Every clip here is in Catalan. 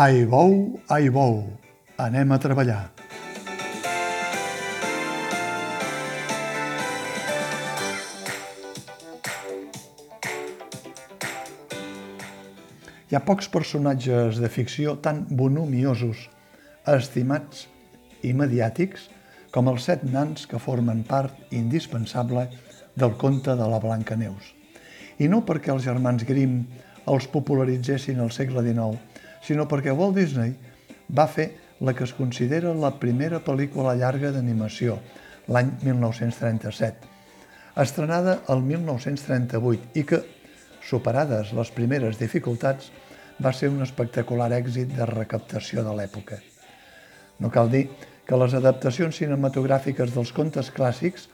Ai bou, ai bou, anem a treballar. Hi ha pocs personatges de ficció tan volumiosos, estimats i mediàtics com els set nans que formen part indispensable del conte de la Blancaneus. I no perquè els germans Grimm els popularitzessin al segle XIX, sinó perquè Walt Disney va fer la que es considera la primera pel·lícula llarga d'animació, l'any 1937, estrenada el 1938 i que, superades les primeres dificultats, va ser un espectacular èxit de recaptació de l'època. No cal dir que les adaptacions cinematogràfiques dels contes clàssics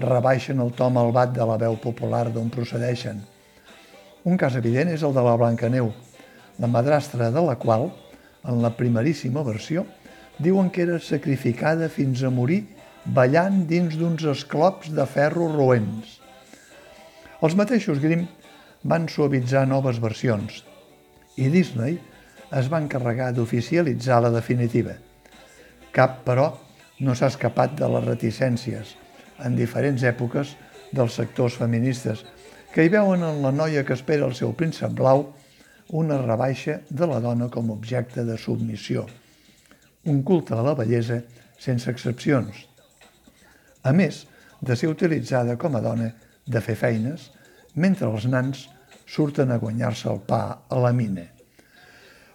rebaixen el to malvat de la veu popular d'on procedeixen. Un cas evident és el de la Blancaneu, la madrastra de la qual, en la primeríssima versió, diuen que era sacrificada fins a morir ballant dins d'uns esclops de ferro roents. Els mateixos Grimm van suavitzar noves versions i Disney es va encarregar d'oficialitzar la definitiva. Cap, però, no s'ha escapat de les reticències en diferents èpoques dels sectors feministes que hi veuen en la noia que espera el seu príncep blau una rebaixa de la dona com a objecte de submissió, un culte a la bellesa sense excepcions. A més de ser utilitzada com a dona de fer feines, mentre els nans surten a guanyar-se el pa a la mina.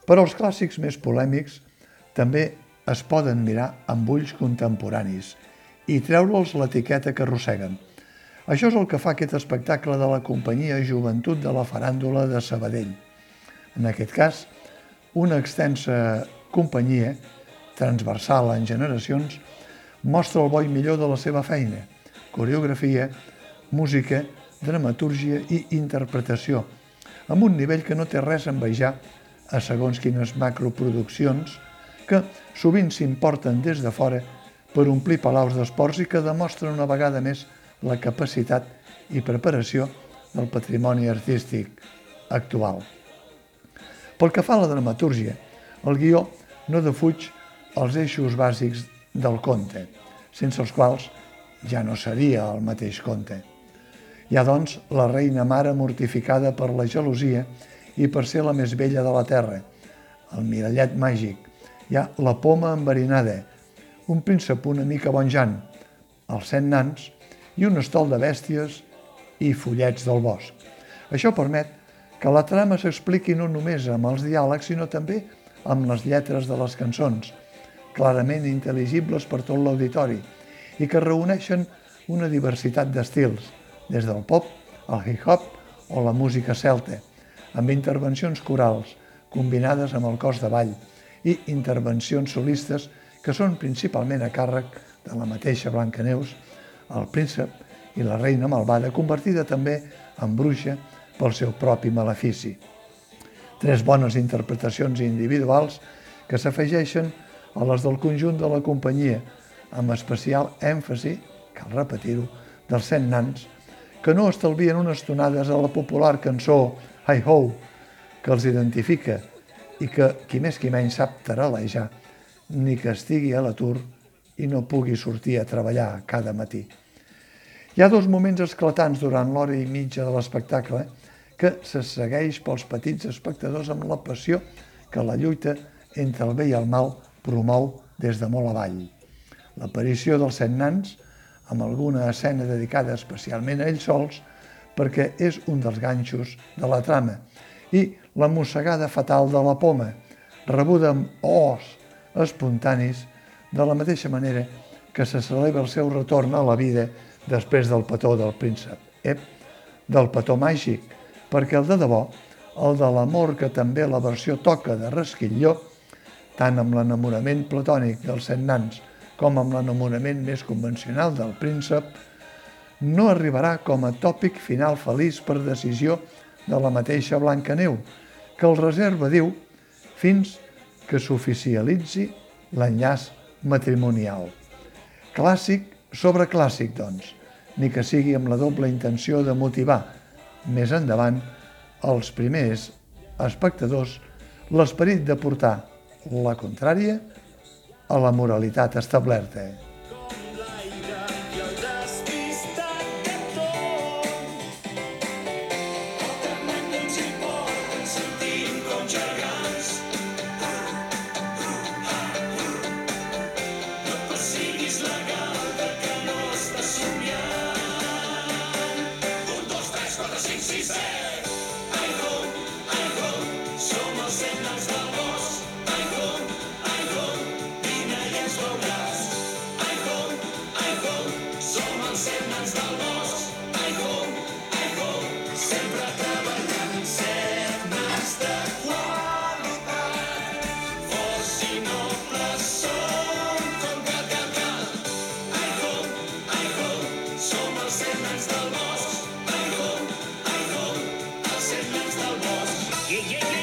Però els clàssics més polèmics també es poden mirar amb ulls contemporanis i treure'ls l'etiqueta que arrosseguen. Això és el que fa aquest espectacle de la companyia Joventut de la Faràndula de Sabadell – en aquest cas, una extensa companyia, transversal en generacions, mostra el bo i millor de la seva feina, coreografia, música, dramatúrgia i interpretació, amb un nivell que no té res a envejar a segons quines macroproduccions que sovint s'importen des de fora per omplir palaus d'esports i que demostren una vegada més la capacitat i preparació del patrimoni artístic actual. Pel que fa a la dramatúrgia, el guió no defuig els eixos bàsics del conte, sense els quals ja no seria el mateix conte. Hi ha, doncs, la reina mare mortificada per la gelosia i per ser la més vella de la terra, el mirallet màgic, hi ha la poma enverinada, un príncep una mica bonjant, els cent nans i un estol de bèsties i follets del bosc. Això permet que la trama s'expliqui no només amb els diàlegs, sinó també amb les lletres de les cançons, clarament intel·ligibles per tot l'auditori, i que reuneixen una diversitat d'estils, des del pop al hip-hop o la música celta, amb intervencions corals, combinades amb el cos de ball, i intervencions solistes que són principalment a càrrec de la mateixa Blancaneus, el príncep i la reina malvada, convertida també en bruixa pel seu propi malefici. Tres bones interpretacions individuals que s'afegeixen a les del conjunt de la companyia, amb especial èmfasi, cal repetir-ho, dels cent nans, que no estalvien unes tonades a la popular cançó Hi Ho, que els identifica i que qui més qui menys sap taralejar, ni que estigui a l'atur i no pugui sortir a treballar cada matí. Hi ha dos moments esclatants durant l'hora i mitja de l'espectacle que se segueix pels petits espectadors amb la passió que la lluita entre el bé i el mal promou des de molt avall. L'aparició dels set nans, amb alguna escena dedicada especialment a ells sols, perquè és un dels ganxos de la trama, i la mossegada fatal de la poma, rebuda amb os espontanis, de la mateixa manera que se celebra el seu retorn a la vida després del petó del príncep, ep, del petó màgic, perquè el de debò, el de l'amor que també la versió toca de Resquilló, tant amb l'enamorament platònic dels set nans com amb l'enamorament més convencional del príncep, no arribarà com a tòpic final feliç per decisió de la mateixa Blancaneu, que el reserva, diu, fins que s'oficialitzi l'enllaç matrimonial. Clàssic sobre clàssic, doncs, ni que sigui amb la doble intenció de motivar, més endavant els primers espectadors l'esperit de portar la contrària a la moralitat establerta. yeah, yeah.